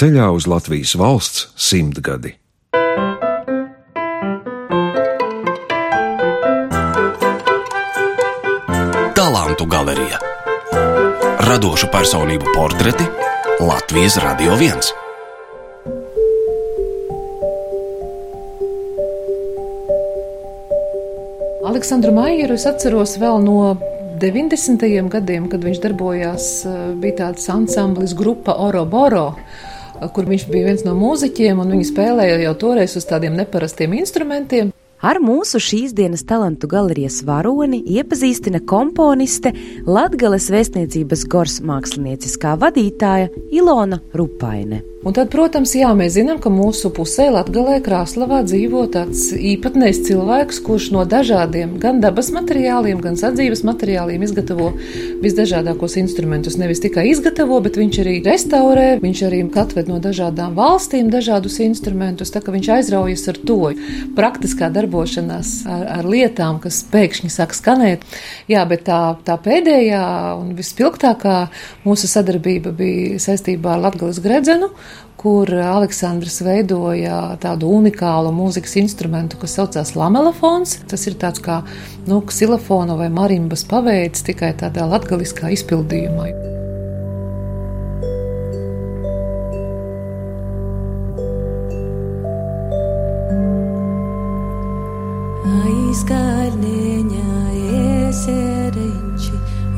ceļā uz Latvijas valsts simtgadi. Talantu galerija Radošu personību portreti Latvijas Radio 1. Aleksandru Maieru es atceros vēl no 90. gadiem, kad viņš darbojās, bija tāds ansamblis grupa Oroboro, kur viņš bija viens no mūziķiem, un viņi spēlēja jau toreiz uz tādiem neparastiem instrumentiem. Ar mūsu šīs dienas talantu galerijas varoni iepazīstina komponiste Latgales vēstniecības gors mākslinieckā vadītāja Ilona Rupaine. Un tad, protams, jā, mēs zinām, ka mūsu pusē Latgalē Krāslavā dzīvo tāds īpatnējs cilvēks, kurš no dažādiem gan dabas materiāliem, gan sadzīves materiāliem izgatavo visdažādākos instrumentus. Nevis tikai izgatavo, bet viņš arī restaurē, viņš arī atved no dažādām valstīm dažādus instrumentus, tā ka viņš aizraujas ar to praktiskā darbošanās ar, ar lietām, kas pēkšņi sāk skanēt. Jā, bet tā, tā pēdējā un vispilgtākā mūsu sadarbība bija saistībā ar Latgales gredzenu kur Aleksandrs veidoja tādu unikālu mūzikas instrumentu, kas saucās lamelafons. Tas ir tāds kā nu, ksilofona vai marimbas paveids tikai tādā latgaliskā izpildījumā. Aizkalniņa eserenči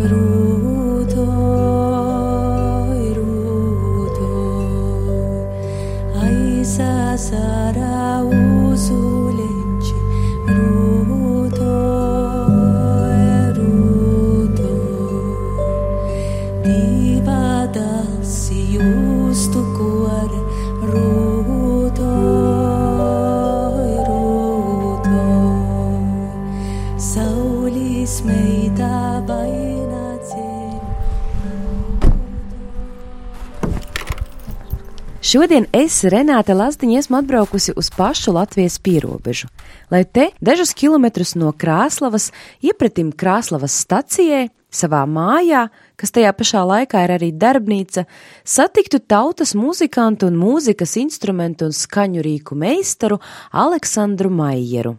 rūto. Sarauso. Šodien es, Renāte Lazdiņa, esmu atbraukusi uz pašu Latvijas pierobežu, lai te dažus kilometrus no Krāslavas iepratim Krāslavas stacijai, savā mājā, kas tajā pašā laikā ir arī darbnīca, satiktu tautas muzikantu un mūzikas instrumentu un skaņu rīku meistaru Aleksandru Maieru.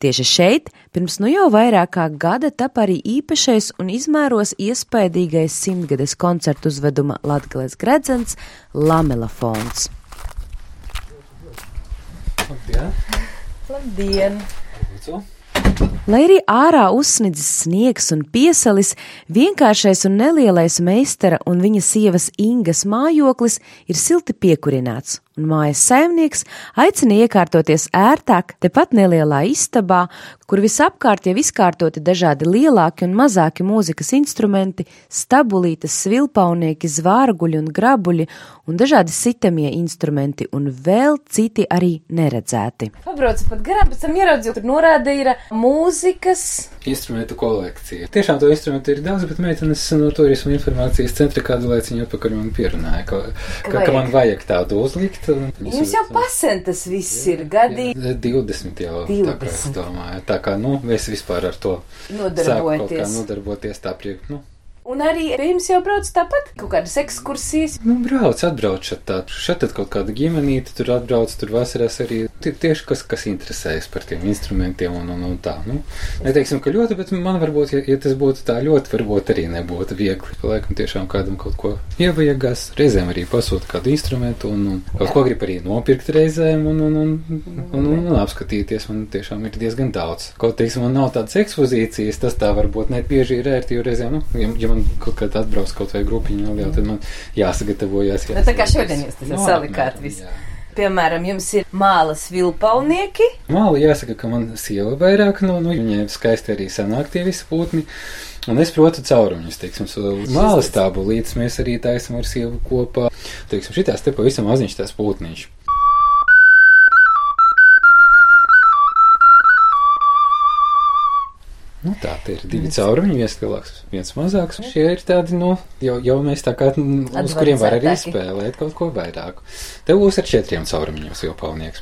Tieši šeit pirms nu jau vairāk kā gada tap arī īpašais un izmēros iespaidīgais simtgades koncertu uzveduma Latgales gredzens Lamelafons. Labdien! Labdien! Lūdzu. Lai arī ārā uzsnidzis sniegs un piesalis, vienkāršais un nelielais meistara un viņa sievas Ingas mājoklis ir silti piekurināts, un mājas saimnieks aicina iekārtoties ērtāk tepat nelielā istabā, kur visapkārt jau izkārtoti dažādi lielāki un mazāki mūzikas instrumenti, stabulītes, svilpaunieki, zvārguļi un grabuļi un dažādi sitamie instrumenti un vēl citi arī neredzēti. Pabraucu pat garām, pēc tam ieraudzīju, tur norāda ir mūzikas. Instrumentu kolekcija. Tiešām to instrumentu ir daudz, bet meitenes no turisma informācijas centra kādu laiciņu atpakaļ man pierunāja, ka, ka, ka, man vajag tādu uzlikt. Jums jau pasen tas viss ir gadi. 20 jau 20. tā kā es domāju. Tā kā, nu, mēs vispār ar to sāku kaut kā nodarboties tā priek, nu. Un arī pie jums jau brauc tāpat kaut kādas ekskursijas. Nu, brauc, atbrauc šeit tā. Šeit tad kaut kāda ģimenīte tur atbrauc, tur vasarās arī tie, tieši kas, kas interesējas par tiem instrumentiem un, un, un tā. Nu, neteiksim, ka ļoti, bet man varbūt, ja, ja tas būtu tā ļoti, varbūt arī nebūtu viegli. Laikam tiešām kādam kaut ko ievajagās, reizēm arī pasūta kādu instrumentu un, un kaut ko grib arī nopirkt reizēm un, un, un, un, un, un apskatīties. Man tiešām ir diezgan daudz. Kaut, teiksim, man nav tādas ekspozīcijas, tas tā varbūt ne bieži ir ērti, jo reizēm, nu, ja, ja man kaut kad atbrauc kaut vai grupiņa neliela, tad man jāsagatavojas. Nu, tā kā šodien jūs tas salikāt visu. Piemēram, jums ir mālas vilpaunieki. Māli jāsaka, ka man sieva vairāk no, nu, viņai skaisti arī sanāk tie visi putni. Un es protu caurumus, teiksim, mālas tābulītes mēs arī taisam ar sievu kopā. Teiksim, šitās te pavisam maziņš tās putniņš. Nu, tā ir divi caurumi, viens lielāks, viens mazāks. Šie ir tādi, nu, jau, jau mēs tā kā, uz kuriem var arī spēlēt kaut ko vairāk. Te būs ar četriem caurumiem jau palnieks.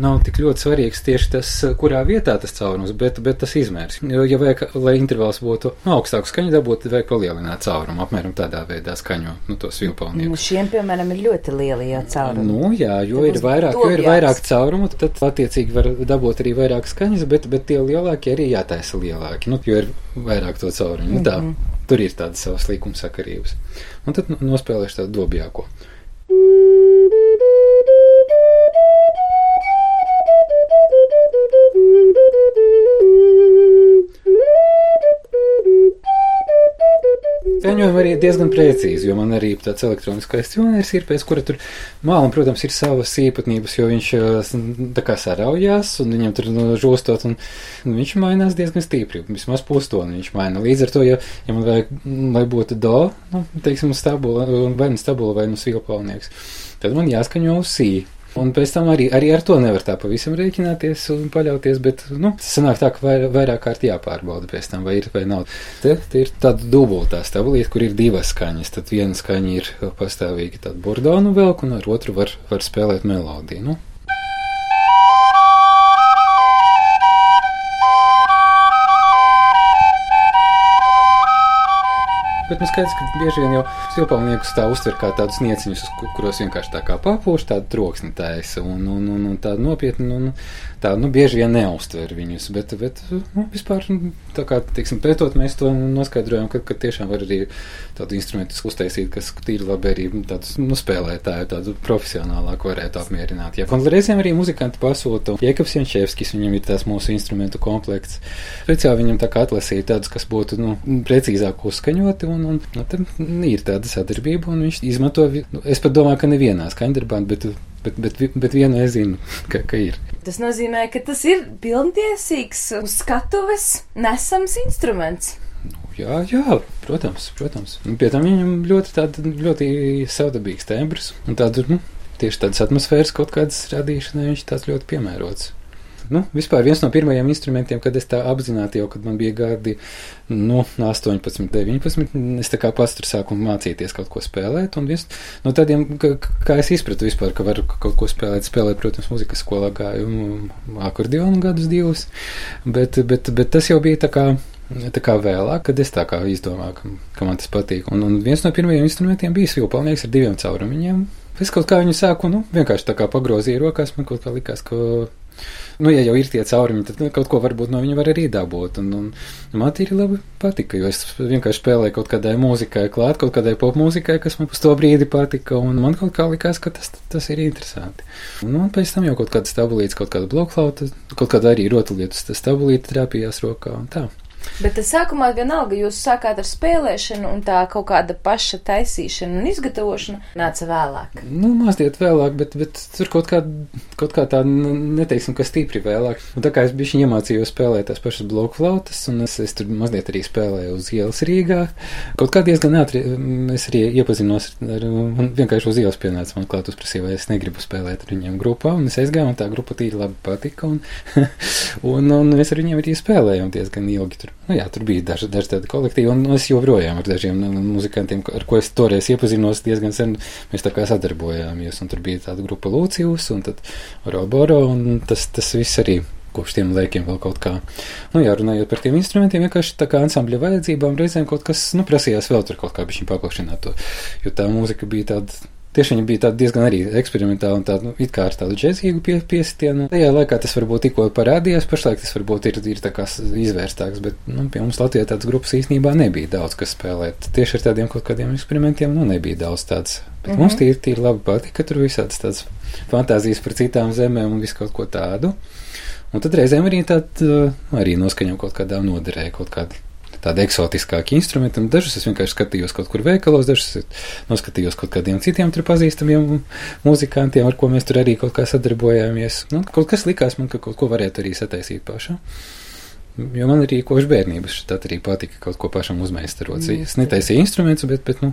Nav tik ļoti svarīgs tieši tas, kurā vietā tas caurums, bet, bet tas izmērs. Jo, ja vajag, lai intervāls būtu nu, augstāku skaņu dabūt, tad vajag palielināt caurumu, apmēram tādā veidā skaņo nu, tos vilpalniekus. Nu, šiem, piemēram, ir ļoti lieli jau caurumi. Nu, jā, jo Tad ir vairāk, jo ir vairāk caurumu, tad attiecīgi var dabūt arī vairāk skaņas, bet, bet tie lielākie arī jātaisa lielāki, nu, jo ir vairāk to caurumu. Nu, tā, tur ir tādas savas līkumsakarības. Un tad nospēlēšu tādu dobjāko. Skaņojumi arī diezgan precīzi, jo man arī tāds elektroniskais cionērs ir, pēc kura tur mālam, protams, ir savas īpatnības, jo viņš s- tā kā saraujās un viņam tur no, žostot un nu, viņš mainās diezgan stīpri, vismaz pustoni viņš maina. Līdz ar to, ja, ja man vajag, mm, lai būtu do, nu, teiksim, stabula, vai nu stabula, vai nu svilpaunieks, tad man jāskaņo uz sī. Un pēc tam arī, arī ar to nevar tā pavisam rēķināties un paļauties, bet, nu, sanāk tā, ka vair, vairāk kārt jāpārbauda pēc tam, vai ir vai nav. Te, te ir tāda dubultā stabulīte, kur ir divas skaņas. Tad viena skaņa ir pastāvīgi tāda burdonu velk, un ar otru var, var spēlēt melodiju. Nu, Bet nu skaidrs, ka bieži vien jau silpalniekus tā uztver kā tādus nieciņus, kuros vienkārši tā kā papūš, tādu troksni taisa un, un, un, un tādu nopietnu, un tā, nu, bieži vien neuztver viņus, bet, bet, nu, vispār, nu, tā kā, teiksim, pētot, mēs to noskaidrojam, ka, ka tiešām var arī tādu instrumentu uztaisīt, kas tīri labi arī tādus, nu, spēlētāju, tādu profesionālāku varētu apmierināt. Jā, un reizēm arī muzikanti pasūta. Jēkabs Jančevskis, viņam ir tās mūsu instrumentu komplekts. Speciāli viņam tā kā atlasīja tādus, kas būtu, nu, precīzāk uzskaņoti, un, un nu, tad ir tāda sadarbība, un viņš izmanto, nu, es pat domāju, ka nevienā skaņdarbā, bet, bet, bet, bet, bet vienu es zinu, ka, ka ir. Tas nozīmē, ka tas ir pilntiesīgs uz skatuves nesams instruments. Jā, jā, protams, protams. Un pie tam viņam ļoti, tāda, ļoti savdabīgs tembrs un tādu, nu, tieši tādas atmosfēras kaut kādas radīšanai viņš tāds ļoti piemērots. Nu, vispār viens no pirmajiem instrumentiem, kad es tā apzināti jau, kad man bija gadi, nu, 18, 19, es tā kā pats tur sāku mācīties kaut ko spēlēt, un viens no tādiem, ka, kā es izpratu vispār, ka varu kaut ko spēlēt, spēlēt, protams, muzikas skolā gāju akordionu gadus divus, bet, bet, bet tas jau bija tā kā Tā kā vēlāk, kad es tā kā izdomāju, ka, ka man tas patīk. Un, un viens no pirmajiem instrumentiem bija svilpalnieks ar diviem caurumiņiem. Es kaut kā viņu sāku, nu, vienkārši tā kā pagrozīju rokās, man kaut kā likās, ka, nu, ja jau ir tie caurumi, tad nu, kaut ko varbūt no viņa var arī dabūt. Un, un man tīri labi patika, jo es vienkārši spēlēju kaut kādai mūzikai klāt, kaut kādai popmūzikai, kas man uz to brīdi patika, un man kaut kā likās, ka tas, tas ir interesanti. Un, un pēc tam jau kaut kāda stabulītes, kaut kāda blokflauta, kaut kāda arī rotaļlietas stabulīte trāpījās rokā un tā. Bet tas sākumā vienalga jūs sākāt ar spēlēšanu, un tā kaut kāda paša taisīšana un izgatavošana nāca vēlāk. Nu, mazliet vēlāk, bet, bet tur kaut kā, kaut kā tā, nu, neteiksim, ka stipri vēlāk. Un tā kā es biju iemācījos spēlēt tās pašas bloku flautas, un es, es tur mazliet arī spēlēju uz ielas Rīgā. Kaut kā diezgan ātri mm, es arī iepazinos ar, un vienkārši uz ielas pienāca man klāt uzprasīja, vai es negribu spēlēt ar viņiem grupā, un es aizgāju, un tā grupa tīri labi patika, un, un, un mēs ar viņiem arī spēlējām diezgan ilgi tur. Nu, jā, tur bija daži, daži tādi kolektīvi, un es joprojām ar dažiem nu, muzikantiem, ar ko es toreiz iepazinos diezgan sen, mēs tā kā sadarbojāmies, tur bija tāda grupa Lūcijus, un Roboro, un tas, tas viss arī kopš tiem laikiem vēl kaut kā. Nu, jā, runājot par tiem instrumentiem, vienkārši tā kā ansambļa vajadzībām reizēm kaut kas, nu, prasījās vēl tur kaut kā bišķiņ paplašināt to, jo tā mūzika bija tāda. Tieši viņa bija diezgan arī eksperimentāla un tāda, nu, it kā ar tādu džēzīgu pie, piesitienu. Tajā laikā tas varbūt tikko parādījās, pašlaik tas varbūt ir, ir tā kā izvērstāks, bet, nu, pie mums Latvijā tādas grupas īstenībā nebija daudz, kas spēlēt. Tieši ar tādiem kaut kādiem eksperimentiem, nu, nebija daudz tāds. Bet mm -hmm. mums tīri, tīri labi patika, tur visādas tādas fantāzijas par citām zemēm un visu kaut ko tādu. Un tad reizēm arī tāda, arī noskaņo kaut kādā noderē, kaut kāda tādi eksotiskāki instrumenti. Dažus es vienkārši skatījos kaut kur veikalos, dažus noskatījos kaut kādiem citiem tur pazīstamiem muzikantiem, ar ko mēs tur arī kaut kā sadarbojāmies. Nu, kaut kas likās man, ka kaut ko varētu arī sataisīt pašam. Jo man arī kopš bērnības šķiet arī patika kaut ko pašam uzmeistarot. Es netaisīju instrumentus, bet, bet nu,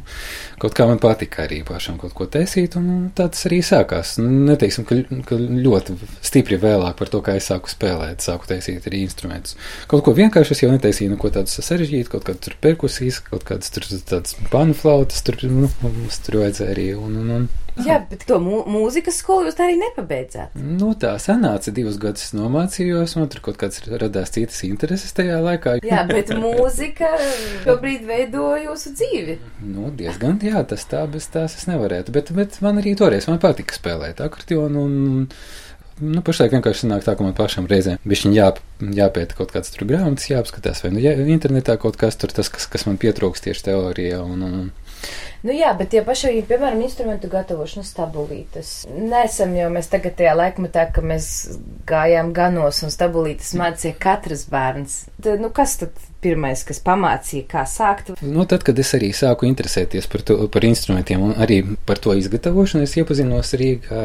kaut kā man patika arī pašam kaut ko taisīt, un nu, tā tas arī sākās. Nu, neteiksim, ka, ka ļoti stipri vēlāk par to, kā es sāku spēlēt, sāku taisīt arī instrumentus. Kaut ko vienkārši es jau netaisīju, neko tādu sarežģītu, kaut tur perkusijas, kaut kādas tur tādas panu flautas, tur, nu, mums tur vajadzēja arī, un, un, un Jā, bet to mū mūzikas skolu jūs tā arī nepabeidzāt. Nu, tā sanāca, divus gadus nomācījos, man tur kaut kāds radās citas intereses tajā laikā. Jā, bet mūzika šobrīd veido jūsu dzīvi. Nu, diezgan, jā, tas tā, bez tās es nevarētu, bet, bet man arī toreiz man patika spēlēt akordionu un, nu, pašlaik vienkārši sanāk tā, ka man pašam reizēm bišķiņ jā, jāpēta kaut kāds tur grāmatas, jāapskatās, vai nu jā, internetā kaut kas tur, tas, kas, kas man pietrūkst tieši teorijā un, un, Nu jā, bet tie paši, piemēram, instrumentu gatavošana stabulītes. Nesam jau mēs tagad tajā laikmetā, ka mēs gājām ganos un stabulītes mācīja katrs bērns. Tad, nu kas tad pirmais, kas pamācīja, kā sākt? Nu, tad, kad es arī sāku interesēties par, to, par instrumentiem un arī par to izgatavošanu, es iepazinos Rīgā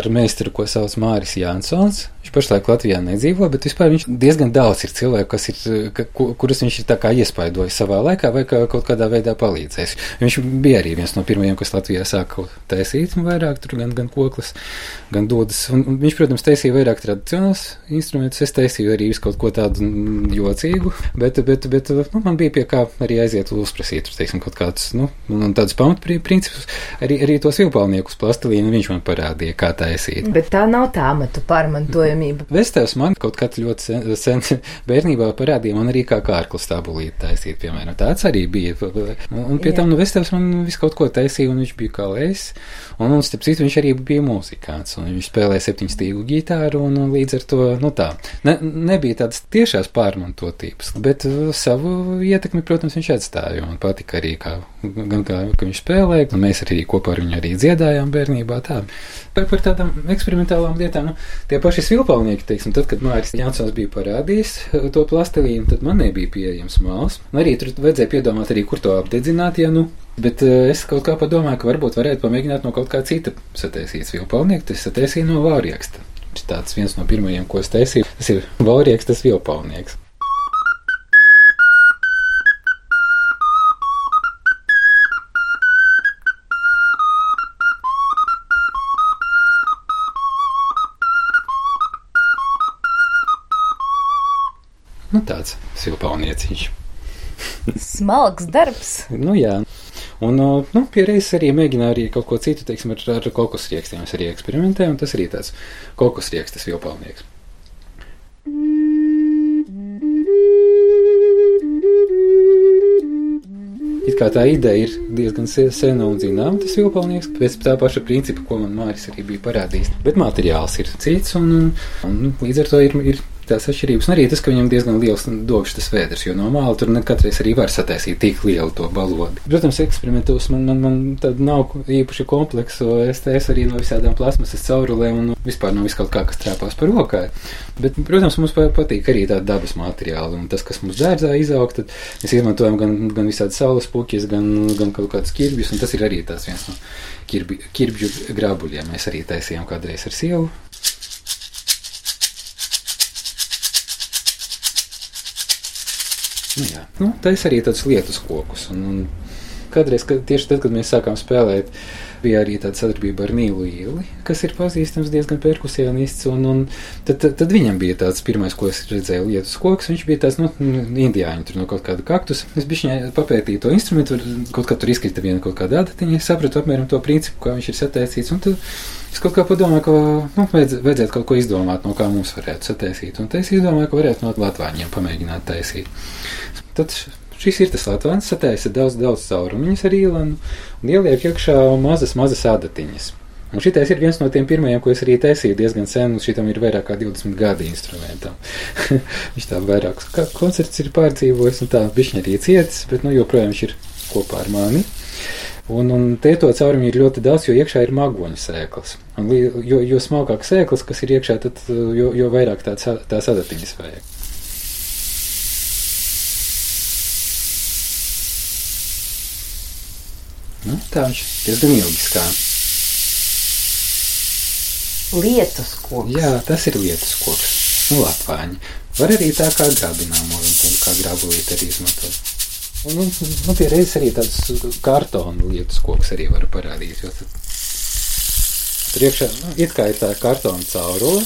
ar meistaru, ko sauc Māris Jānsons. Viņš pašlaik Latvijā nedzīvo, bet vispār viņš diezgan daudz ir cilvēku, kas ir, ka, ku- kurus viņš ir tā kā iespaidojis savā laikā vai kā, kaut kādā veidā palīdzējis. Viņš bija arī viens no pirmajiem, kas Latvijā sāka taisīt vairāk, tur gan, gan koklis, gan dodas. Un, viņš, protams, taisīja vairāk tradicionāls instrumentus, es taisīju arī visu kaut ko tādu jocīgu, bet, bet, bet nu, man bija pie kā arī aiziet uzprasīt, teiksim, kaut kādus, nu, tādus pamatprincipus, arī, arī tos vilpalniekus plastilīnu viņš man parādīja, kā taisīt. Bet tā nav tā amatu pārmantojamība. Vestēvs man kaut kad ļoti sen, sen bērnībā parādīja man arī kā kārklu stabulīti taisīt, piemēram. Tāds arī bija. Un, pie Jā. tam, nu, Vestēvs man visu kaut ko taisīja, un viņš bija kā lēs. Un, un starp citu, viņš arī bija muzikants, un viņš spēlēja septiņu stīgu ģitāru, un, un līdz ar to, nu tā, ne, nebija tādas tiešās pārmantotības, bet uh, savu ietekmi, protams, viņš atstāja, un patika arī, kā, gan kā, viņš spēlēja, un mēs arī kopā ar viņu arī dziedājām bērnībā tā. Par, par tādām eksperimentālām lietām, nu, tie paši svilpalnieki, teiksim, tad, kad Māris Jansons bija parādījis uh, to plastelīnu, tad man nebija pieejams māls. Un arī tur vajadzēja piedomāt arī, kur to apdedzināt, ja nu. Bet uh, es kaut kā padomāju, ka varbūt varētu pamēģināt no kaut kā cita sataisīt svilpalnieku, tas sataisīja no vārieksta. Tas tāds viens no pirmajiem, ko es taisīju, tas ir vārieks, tas vilpalnieks. Nu, tāds silpalnieciņš. Smalks darbs. Nu, jā. Un, nu, pierreiz arī mēģināju arī kaut ko citu, teiksim, ar, ar kokos riekstiem. Es arī eksperimentēju, un tas arī tāds kokos riekstas vilpalnieks. It kā tā ideja ir diezgan se- sena un zināma, tas vilpalnieks, pēc tā paša principa, ko man Māris arī bija parādījis. Bet materiāls ir cits, un, un, un līdz ar to ir, ir tās atšķirības. Un arī tas, ka viņam diezgan liels dobšs tas vēders, jo no māla tur ne katreiz arī var sataisīt tik lielu to balodi. Protams, eksperimentos man, man, man tad nav īpaši kompleksu, es taisu arī no visādām plasmasas caurulēm un vispār no vis kaut kā, kas trāpās par rokai. Bet, protams, mums pa- patīk arī tādi dabas materiāli, un tas, kas mums dārzā izaug, tad mēs izmantojam gan, gan visādi saules puķis, gan, gan kaut kādus kirbjus, un tas ir arī tāds viens no kirbi, kirbju grābuļiem. Mēs arī taisījām kādreiz ar sievu. Nu, ir arī tāds lietus kokus. Un, un kādreiz, kad, tieši tad, kad mēs sākām spēlēt, bija arī tāda sadarbība ar Nīlu Ieli, kas ir pazīstams diezgan perkusionists. Un, un tad, tad, tad viņam bija tāds pirmais, ko es redzēju, lietus koks. Viņš bija tāds, nu, indiāņu tur no kaut kāda kaktus. Es biju papētīju to instrumentu, kaut kā tur izkrita viena kaut kāda adatiņa. Es sapratu apmēram to principu, kā viņš ir sataisīts. Un tad es kaut kā padomāju, ka nu, vajadz, vajadzētu kaut ko izdomāt, no kā mums varētu sataisīt. Un es izdomāju, ka varētu no latvāņiem pamēģināt taisīt. Tad šis ir tas latvāns, sataisa daudz, daudz caurumiņas ar īlanu un ieliek iekšā mazas, mazas adatiņas. Un šitais ir viens no tiem pirmajiem, ko es arī taisīju diezgan sen, un šitam ir vairāk kā 20 gadi instrumentam. viņš tā vairākus koncerts ir pārdzīvojis, un tā bišķiņ arī cietis, bet, nu, joprojām viņš ir kopā ar mani. Un, un te to caurumu ir ļoti daudz, jo iekšā ir magoņu sēklas. Un, jo, jo smalkāk sēklas, kas ir iekšā, tad jo, jo vairāk tāds, tās adatiņas vajag. Nu, tā viņš diezgan ilgi skan. Lietus koks. Jā, tas ir lietus koks. Nu, Latvāņi. Var arī tā kā grābināmo, un tad kā grābulīt arī izmantot. Un, nu, nu, pie reizes arī tāds kartona lietus koks arī var parādīt, jo tad tur iekšā, nu, it kā ir tā kartona caurule,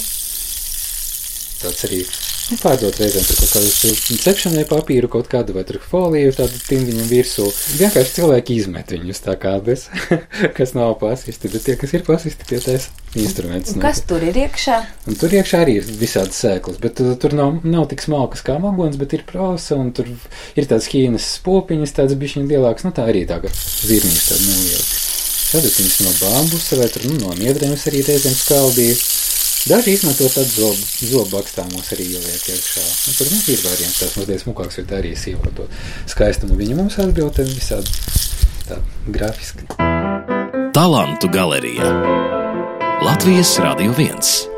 tāds arī nu, pārdot reizēm tur kaut kādu cepšanai papīru, kaut kādu vai tur foliju, tādu tindiņu virsū. Vienkārši cilvēki izmet viņus tā kā bez, kas nav pasisti, bet tie, kas ir pasisti, tie taisa instrumentus. Un kas tur ir iekšā? Un tur iekšā arī ir visādas sēklas, bet uh, tur nav, nav tik smalkas kā magons, bet ir prausa un tur ir tādas hīnas spopiņas, tādas bišķiņas lielākas, nu tā arī tā kā zirniņš tāda neliela. Tad viņas no bambusa vai tur nu, no niedrēm es arī reizēm skaldīju. Daži izmanto tādu zobu, zobu bakstāmos arī ieliek iekšā. Nu, tur nu, ir variants tās mazliet smukāks, jo tā arī sīvo to skaistumu. Viņi mums atbild visādi tā grafiski. Talantu galerija Latvijas Rādio 1.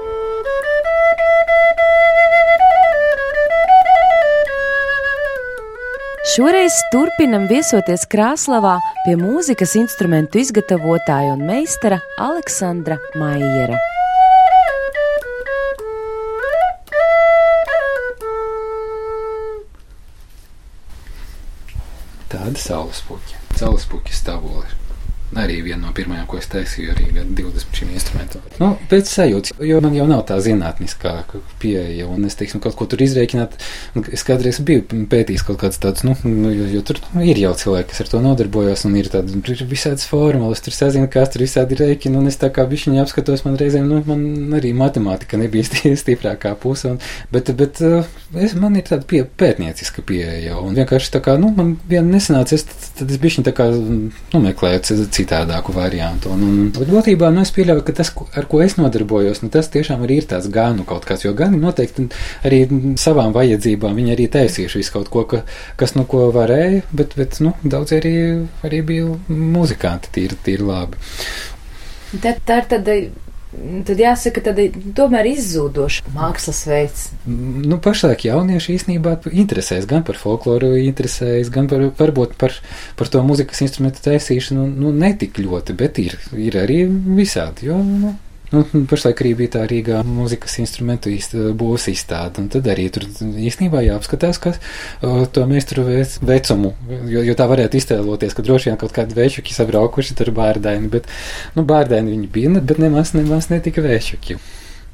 Šoreiz turpinam viesoties Krāslavā pie mūzikas instrumentu izgatavotāja un meistara Aleksandra Maiera. Saules puķa, saules puķa stāvoli. Arī viena no pirmajām, ko es taisīju, arī 20 šim instrumentam. Nu, pēc sajūtas, jo man jau nav tā zinātniskā pieeja, un es, teiksim, kaut ko tur izreikināt. Es kādreiz biju pētījis kaut kāds tāds, nu, jo, jo tur nu, ir jau cilvēki, kas ar to nodarbojas, un ir tādi ir visādas formulas, tur sazina, kas tur visādi rēķina, un es tā kā bišķiņi apskatos, man reizēm, nu, man arī matemātika nebija stiprākā puse, un, bet, bet es, man ir tāda pie, pētnieciska pieeja, un vienkārši tā kā, nu, man viena nesanāca, es, tad es bišķiņi tā kā, nu, meklēju citādāku variantu. Un, un, bet būtībā nu, es pieļauju, ka tas, ar ko es nodarbojos, nu, tas tiešām arī ir tāds ganu kaut kāds, jo gani noteikti arī savām vajadzībām viņi arī taisījuši visu kaut ko, ka, kas nu ko varēja, bet, bet nu, daudz arī, arī bija muzikanti tīri, tīri labi. Tad, tā ir tāda tad jāsaka, tad tomēr izzūdošs mākslas veids. Nu, pašlaik jaunieši īstenībā interesēs gan par folkloru, interesēs, gan par, varbūt par, par to mūzikas instrumentu taisīšanu, nu, netik ļoti, bet ir, ir arī visādi, jo, nu, Nu, pašlaik arī bija tā Rīgā mūzikas instrumentu būs izstāde, un tad arī tur īstenībā jāapskatās, kas uh, to meistaru vecumu, jo, jo tā varētu iztēloties, ka droši vien kaut kādi večuki sabraukuši tur bārdaini, bet, nu, bārdaini viņi bija, bet nemaz, nemaz netika večuki.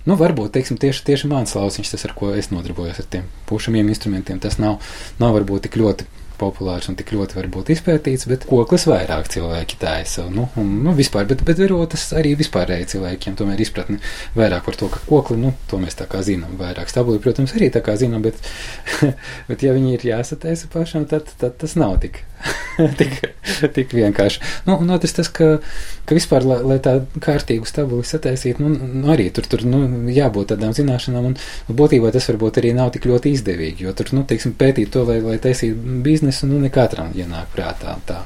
Nu, varbūt teiksim, tieši, tieši mans lauciņš, tas, ar ko es nodarbojos ar tiem pušamiem instrumentiem, tas nav, nav varbūt tik ļoti populārs un tik ļoti varbūt izpētīts, bet koklis vairāk cilvēki taisa. Nu, un, nu, vispār, bet, bet verotas arī vispārēji cilvēkiem tomēr izpratni vairāk par to, ka kokli, nu, to mēs tā kā zinām vairāk. Stabuli, protams, arī tā kā zinām, bet, bet ja viņi ir jāsataisa pašam, tad, tad tas nav tik, tik, tik vienkārši. Nu, un otrs tas, ka, ka vispār, lai, lai tā kārtīgu stabuli sataisītu, nu, nu, arī tur, tur nu, jābūt tādām zināšanām, un būtībā tas varbūt arī nav tik ļoti izdevīgi, jo tur, nu, teiksim, pētīt to, lai, lai taisītu biznesu, biznesu, nu, ne katram ienāk prātā tā.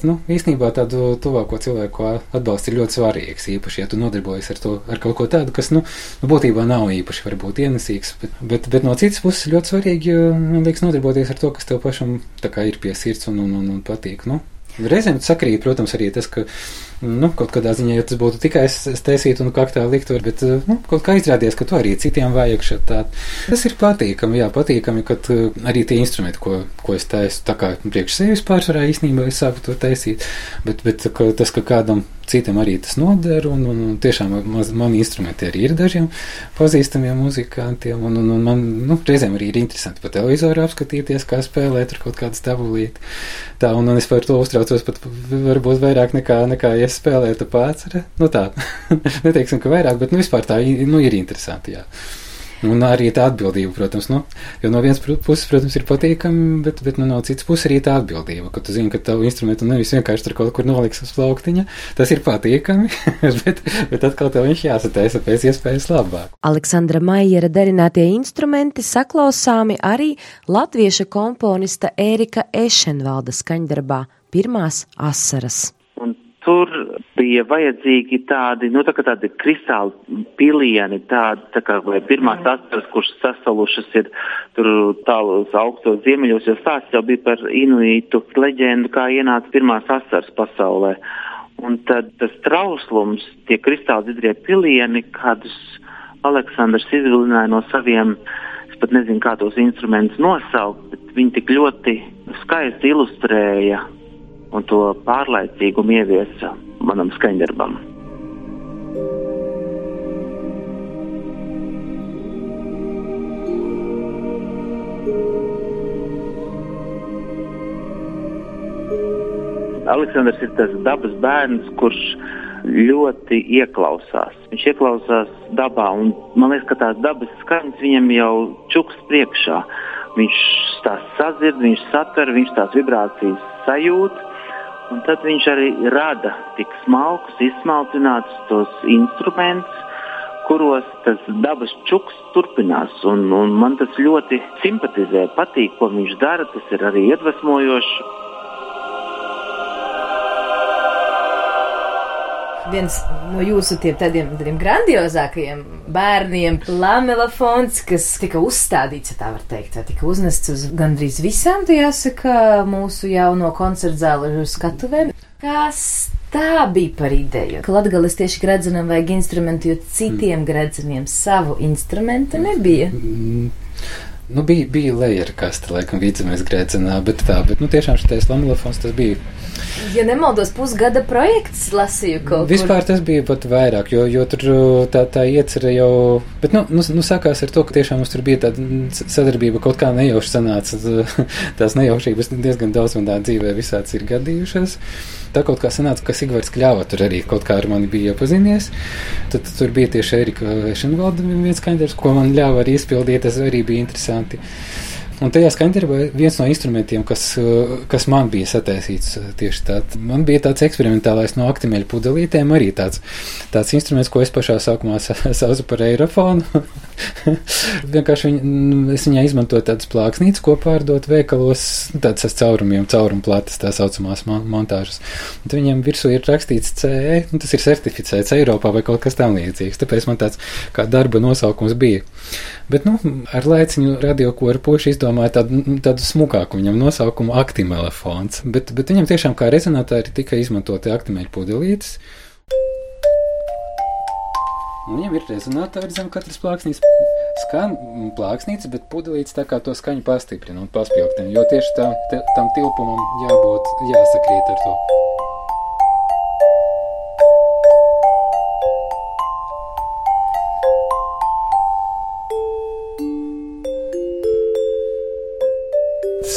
Nu, īstenībā tādu tuvāko cilvēku atbalsts ir ļoti svarīgs. Īpaši, ja tu nodarbojies ar, to, ar kaut ko tādu, kas, nu, nu būtībā nav īpaši varbūt ienesīgs, bet, bet, bet no citas puses ļoti svarīgi, man liekas, nodarboties ar to, kas tev pašam ir pie sirds un, un, un, un patīk. Nu, reizēm sakrīt, protams, arī tas, ka nu, kaut kādā ziņā, ja tas būtu tikai es, es taisītu un kaktā liktu, bet nu, kaut kā izrādījās, ka to arī citiem vajag šeit tā. Tas ir patīkami, jā, patīkami, ka arī tie instrumenti, ko, ko es taisu, tā kā priekš sevis pārsvarā īstenībā es sāku to taisīt, bet, bet ka, tas, ka kādam citam arī tas noder, un, un, un tiešām maz, mani instrumenti arī ir dažiem pazīstamiem muzikantiem, un, un, un man, nu, reizēm arī ir interesanti pa televizoru apskatīties, kā spēlē tur kaut kādas tabulīti. Tā, un, un es par to uztraucos pat varbūt vairāk nekā, nekā ja es spēlēju pāri. Nu, tā, neteiksim, ka vairāk, bet nu, vispār tā nu, ir interesanti. Jā. Un arī tā atbildība, protams, nu, jo no vienas puses, protams, ir patīkami, bet, bet nu, no citas puses arī tā atbildība, ka tu zini, ka tavu instrumentu nevis vienkārši tur kaut kur noliks uz plauktiņa, tas ir patīkami, bet, bet atkal tev viņš jāsataisa pēc iespējas labāk. Aleksandra Maiera darinātie instrumenti saklausāmi arī latvieša komponista Ērika Ešenvalda skaņdarbā Pirmās asaras tur bija vajadzīgi tādi, nu, tā tādi kristāli pilieni, tādi, tā kā vai pirmās asaras, kuras sasalušas ir tur tālos augstos ziemeļos, jo stāsts jau bija par inuītu leģendu, kā ienāca pirmās asaras pasaulē. Un tad tas trauslums, tie kristāli dzidrie pilieni, kādus Aleksandrs izvilināja no saviem, es pat nezinu, kā tos instrumentus nosaukt, bet viņi tik ļoti skaisti ilustrēja un to pārlaicīgumu ieviesa manam skaņdarbam. Aleksandrs ir tas dabas bērns, kurš ļoti ieklausās. Viņš ieklausās dabā, un man liekas, ka tās dabas skaņas viņam jau čuks priekšā. Viņš tās sazird, viņš satver, viņš tās vibrācijas sajūta un tad viņš arī rada tik smalkus, izsmalcinātus tos instrumentus, kuros tas dabas čuks turpinās. Un, un man tas ļoti simpatizē, patīk, ko viņš dara. Tas ir arī iedvesmojoši. Viens no jūsu tādiem, tādiem grandiozākajiem bērniem, lamelafons, kas tika uzstādīts, ja tā var teikt, tā tika uznests uz gandrīz visām, tā jāsaka, mūsu jauno koncertu zāļu skatuvēm. Kas tā bija par ideju? Ka latgalis tieši gredzenam vajag instrumentu, jo citiem gredzeniem savu instrumentu nebija. Mm. Nu, bija, bija lejeru kaste, laikam, vidzemes grēcinā, bet tā, bet, nu, tiešām šitais lamilofons tas bija. Ja nemaldos, pusgada projekts lasīju kaut ko. Vispār tas bija pat vairāk, jo, jo tur tā, tā iecerē jau, bet, nu, nu, nu, sākās ar to, ka tiešām mums tur bija tāda sadarbība, kaut kā nejauši sanāca, tās nejaušības diezgan daudz manā dzīvē visāds ir gadījušas. Tā kaut kā sanāca, ka Sigvards Kļāva tur arī kaut kā ar mani bija iepazinies. Tad, tad tur bija tieši Erika Vešenvalda viens skaņdarbs, ko man ļāva arī izpildīt, tas arī bija interesanti. Un tajā skaņdarbā viens no instrumentiem, kas, kas man bija sataisīts tieši tāds, man bija tāds eksperimentālais no aktimeļu pudelītēm, arī tāds, tāds instruments, ko es pašā sākumā saucu par eirofonu. Vienkārši viņ, es viņai izmantoju tādas plāksnītes, ko pārdot veikalos, tādas ar caurumiem, caurumplātas tā saucamās montāžas. Un viņam virsū ir rakstīts CE, nu, tas ir certificēts Eiropā vai kaut kas tam līdzīgs, tāpēc man tāds kā darba nosaukums bija. Bet, nu, ar laiciņu radio koru puši izdomāja tādu, tādu smukāku viņam nosaukumu aktimelefons. Bet, bet viņam tiešām kā rezonatāri tika izmantoti aktimeļu pudelītes. Viņam ir rezonatori zem katras plāksnīs. Skan plāksnīca, bet pudelītes tā kā to skaņu pastiprina un paspilgtina, jo tieši tā, tam tilpumam jābūt jāsakrīt ar to.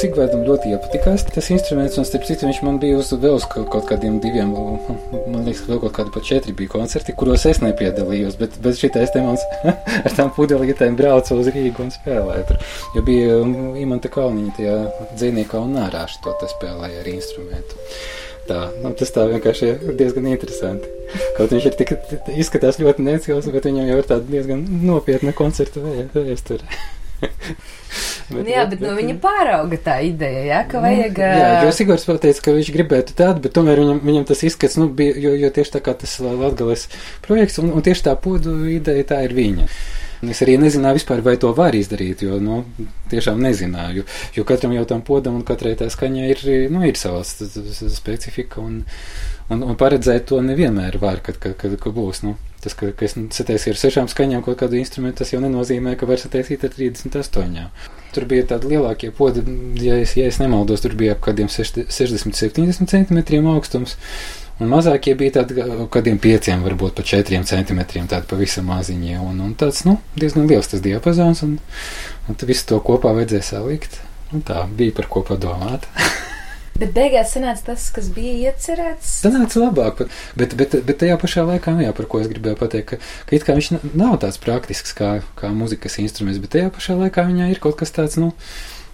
Sigvardam ļoti iepatikās tas instruments, un starp citu viņš man bija uz vēl uz kaut, kaut kādiem diviem, man liekas, vēl kaut kādi pat četri bija koncerti, kuros es nepiedalījos, bet bez šitais te mans ar tām pudelītēm brauca uz Rīgu un spēlēja tur, jo bija Imanta Kalniņa tajā dzīvniekā un nārāši to te spēlēja ar instrumentu. Tā, nu, tas tā vienkārši ir diezgan interesanti. Kaut viņš ir tik, izskatās ļoti necils, bet viņam jau ir tāda diezgan nopietna koncerta vēsture. bet, jā, bet, bet no viņa pārauga tā ideja, jā, ka vajag. Jā, jo Sigurs pateica, ka viņš gribētu tādu, bet tomēr viņam, viņam tas izskats, nu, bija, jo, jo tieši tā kā tas Latgales projekts, un, un tieši tā podu ideja tā ir viņa. Es arī nezināju, vispār, vai to var izdarīt, jo nu, tiešām nezināju. Jo katram jau tam podam un katrai tā skaņai ir, nu, ir savs specifika. Un, un, un paredzēt to nevienmēr var, kad, kad, kad, kad būs. Nu, tas, ka, ka es sataisīju ar sešām skaņām kaut kādu instrumentu, tas jau nenozīmē, ka var sataisīt ar 38. Tur bija tādi lielākie podi, ja es, ja es nemaldos, tur bija ap kādiem 60-70 centimetriem augstums. Un mazākie bija tādi kādiem pieciem, varbūt pat četriem centimetriem, tādi pavisam maziņie. Un, un tāds, nu, diezgan liels tas diapazons, un, un visu to kopā vajadzēja salikt. Un tā bija par ko padomāt. Bet beigās sanāca tas, kas bija iecerēts. Sanāca labāk, bet, bet, bet tajā pašā laikā, nu jā, par ko es gribēju pateikt, ka, ka it kā viņš nav tāds praktisks kā, kā muzikas instruments, bet tajā pašā laikā viņā ir kaut kas tāds, nu,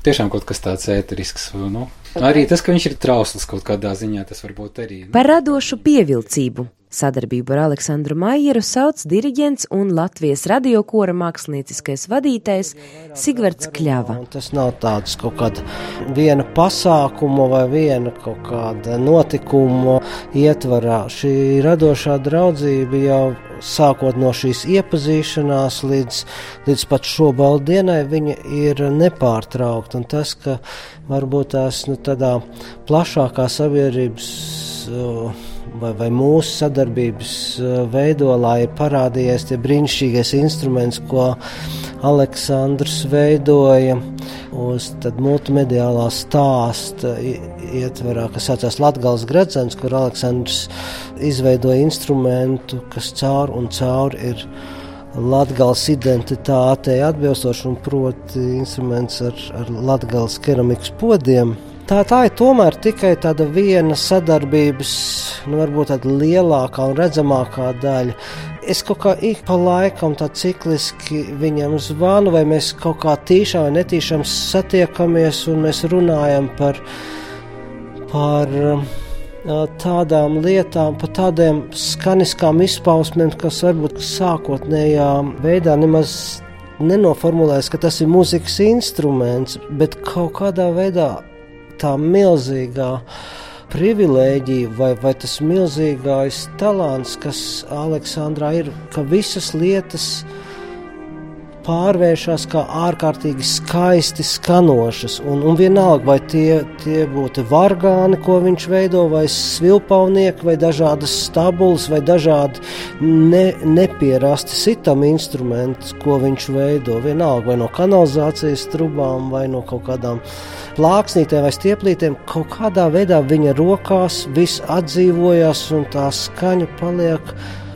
tiešām kaut kas tāds ēterisks. Nu, arī tas, ka viņš ir trausls kaut kādā ziņā, tas varbūt arī. Nu. Par radošu pievilcību Sadarbību ar Aleksandru Maieru sauc diriģents un Latvijas radiokora mākslinieckais vadītājs Sigvards Kļava. Tas nav tāds kaut kāda viena pasākuma vai viena kaut kāda notikuma ietvarā. Šī radošā draudzība jau sākot no šīs iepazīšanās līdz, līdz pat šo baldienai, viņa ir nepārtraukta. Un tas, ka varbūt tās nu, tādā plašākā sabiedrības uh, vai, vai mūsu sadarbības eh, veidolā ir parādījies tie brīnišķīgais instruments, ko Aleksandrs veidoja? Uz multimediālā stāsta ietverā, kas saucās Latgales gredzens, kur Aleksandrs izveidoja instrumentu, kas caur un caur ir Latgales identitātei atbilstoši un proti instruments ar, ar Latgales keramikas podiem Tā, tā ir tomēr tikai tāda viena sadarbības, nu, varbūt tāda lielākā un redzamākā daļa. Es kaut kā ik pa laikam tā cikliski viņam zvanu, vai mēs kaut kā tīšām vai netīšām satiekamies un mēs runājam par, par tādām lietām, par tādiem skaniskām izpausmēm, kas varbūt sākotnējā veidā nemaz nenoformulēs, ka tas ir mūzikas instruments, bet kaut kādā veidā tā milzīgā privilēģija vai, vai tas milzīgais talants, kas Aleksandrā ir, ka visas lietas pārvēršas kā ārkārtīgi skaisti skanošas. Un, un vienalga, vai tie, tie būtu vargāni, ko viņš veido, vai svilpaunieki, vai dažādas stabulas, vai dažādi ne, nepierasti sitam instrumenti, ko viņš veido. Vienalga, vai no kanalizācijas trubām, vai no kaut kādām plāksnītēm vai stieplītēm, kaut kādā veidā viņa rokās viss atdzīvojas un tā skaņa paliek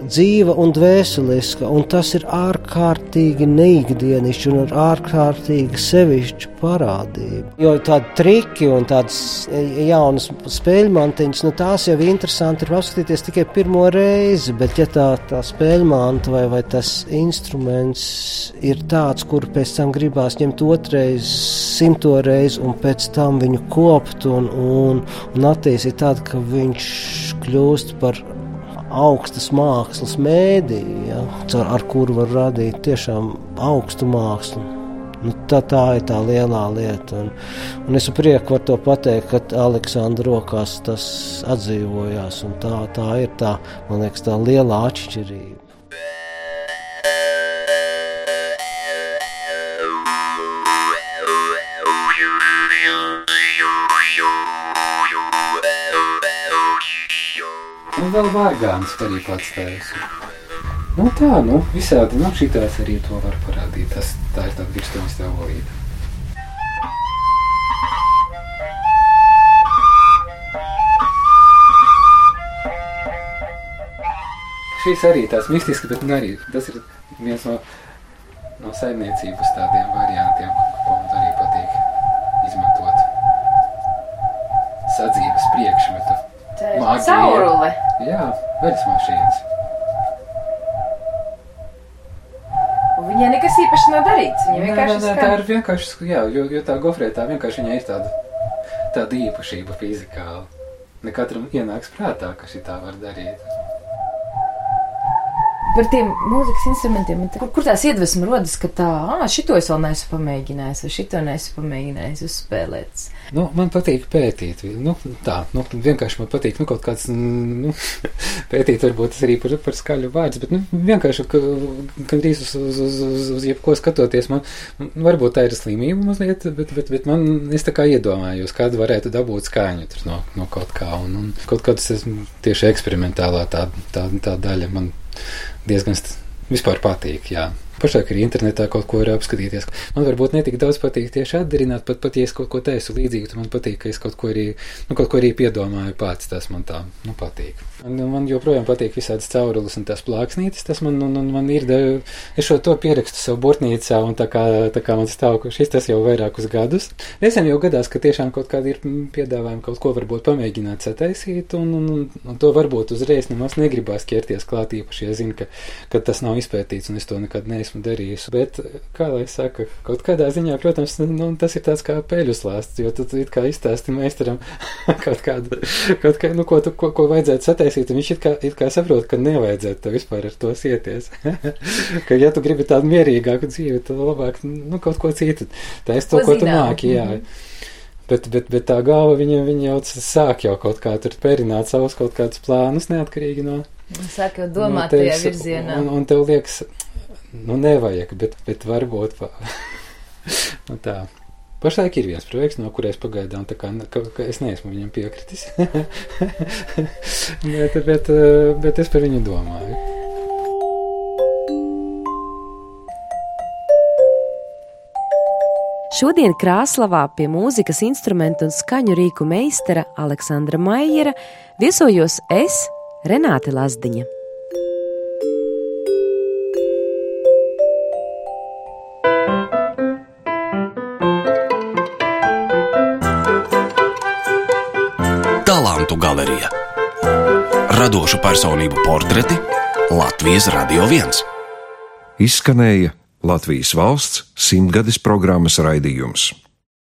dzīva un dvēseliska, un tas ir ārkārtīgi neikdienišķi un ar ārkārtīgi sevišķu parādību. Jo tādi triki un tādas jaunas spēļmantiņas, nu tās jau interesanti ir apskatīties tikai pirmo reizi, bet ja tā, tā spēļmanta vai, vai tas instruments ir tāds, kur pēc tam gribās ņemt otrais, simto reizi un pēc tam viņu kopt un, un, un attīstīt tādu, ka viņš kļūst par augstas mākslas mēdīju, ja, ar kuru var radīt tiešām augstu mākslu. Nu, tā, tā ir tā lielā lieta. Un, un es prieku varu to pateikt, ka Aleksandra rokās tas atdzīvojās. Tā, tā ir tā, man liekas, tā lielā atšķirība. Un vēl vārgāns arī pats taisa. Nu tā, nu visādi, nu šitās arī to var parādīt. Tas, tā ir tāda virsmas teolīte. Šīs arī tās mistiskas, bet nu arī tas ir viens no, no saimniecības tādiem variantiem, ko man arī patīk izmantot. Sadzīves priekšmetu. Māģija. Caurule. Jā, veļas mašīnas. Un viņai nekas īpaši nav darīts. Viņa vienkārši nē, nē, tā ir vienkārši, jā, jo, jo tā gofrētā vienkārši viņai ir tāda, tāda īpašība fizikāla. Ne katram ienāks prātā, ka šī tā var darīt. Par tiem mūzikas instrumentiem, kur, kur tās iedvesmas rodas, ka tā, ah, šito es vēl neesmu pamēģinājis, vai šito neesmu pamēģinājis uzspēlēt. Nu, man patīk pētīt. Nu, tā, nu, vienkārši man patīk nu, kaut kāds nu, pētīt, varbūt tas arī par, par skaļu vārdu, bet nu, vienkārši ka, gandrīz uz, uz, uz, uz, uz jebko skatoties, man varbūt tā ir slimība mazliet, bet, bet, bet man es tā kā iedomājos, kāda varētu dabūt skaņu tur no, no kaut kā. Un, un kaut kāds tieši eksperimentālā tā, tā, tā daļa man diezgan vispār patīk. Jā. Pašlaik arī internetā kaut ko var apskatīties. Man varbūt netik daudz patīk tieši atdarināt, pat, pat ja es kaut ko taisu līdzīgu, tad man patīk, ka es kaut ko arī, nu, kaut ko arī piedomāju pats. Tas man tā, nu, patīk. Man, man joprojām patīk visādas caurules un tās plāksnītes. Tas man, un, un man ir, da, es šo to pierakstu savu burtnīcā un tā kā, tā kā man stāv, ka šis tas jau vairākus gadus. Nesen jau gadās, ka tiešām kaut kādi ir piedāvājumi kaut ko varbūt pamēģināt sataisīt, un, un, un, un to varbūt uzreiz nemaz negribās ķerties klāt īpaši, ja zinu, ka, ka tas nav izpētīts un es to nekad neesmu darījis. Bet, kā lai saka, kaut kādā ziņā, protams, nu, tas ir tāds kā peļu slāsts, jo tu it kā izstāsti meistaram kaut kādu, kaut kā, nu, ko, tu, ko, ko vajadzētu sataisīt, un viņš it kā, it kā saprot, ka nevajadzētu tev vispār ar to sieties. ka, ja tu gribi tādu mierīgāku dzīvi, tad labāk, nu, kaut ko citu. Tā es to, ko tu Pazināt. māki, jā. Mhm. Bet, bet, bet tā galva viņa, viņa jau sāk jau kaut kā tur pērināt savus kaut kādus plānus neatkarīgi no, Saka, no domāt tajā tevis, virzienā. Un, un tev liekas, nu nevajag, bet, bet varbūt. Pa... nu, tā. Pašlaik ir viens projekts, no kuriem pagaidām kā, ka, ka es neesmu viņam piekritis. bet, bet, bet es par viņu domāju. Šodien Krāslavā pie mūzikas instrumentu un skaņu rīku meistara Aleksandra Maiera viesojos es, Renāte Lazdiņa. Galerija. Radošu personību portreti Latvijas Radio 1. Izskanēja Latvijas valsts simtgades programmas raidījums.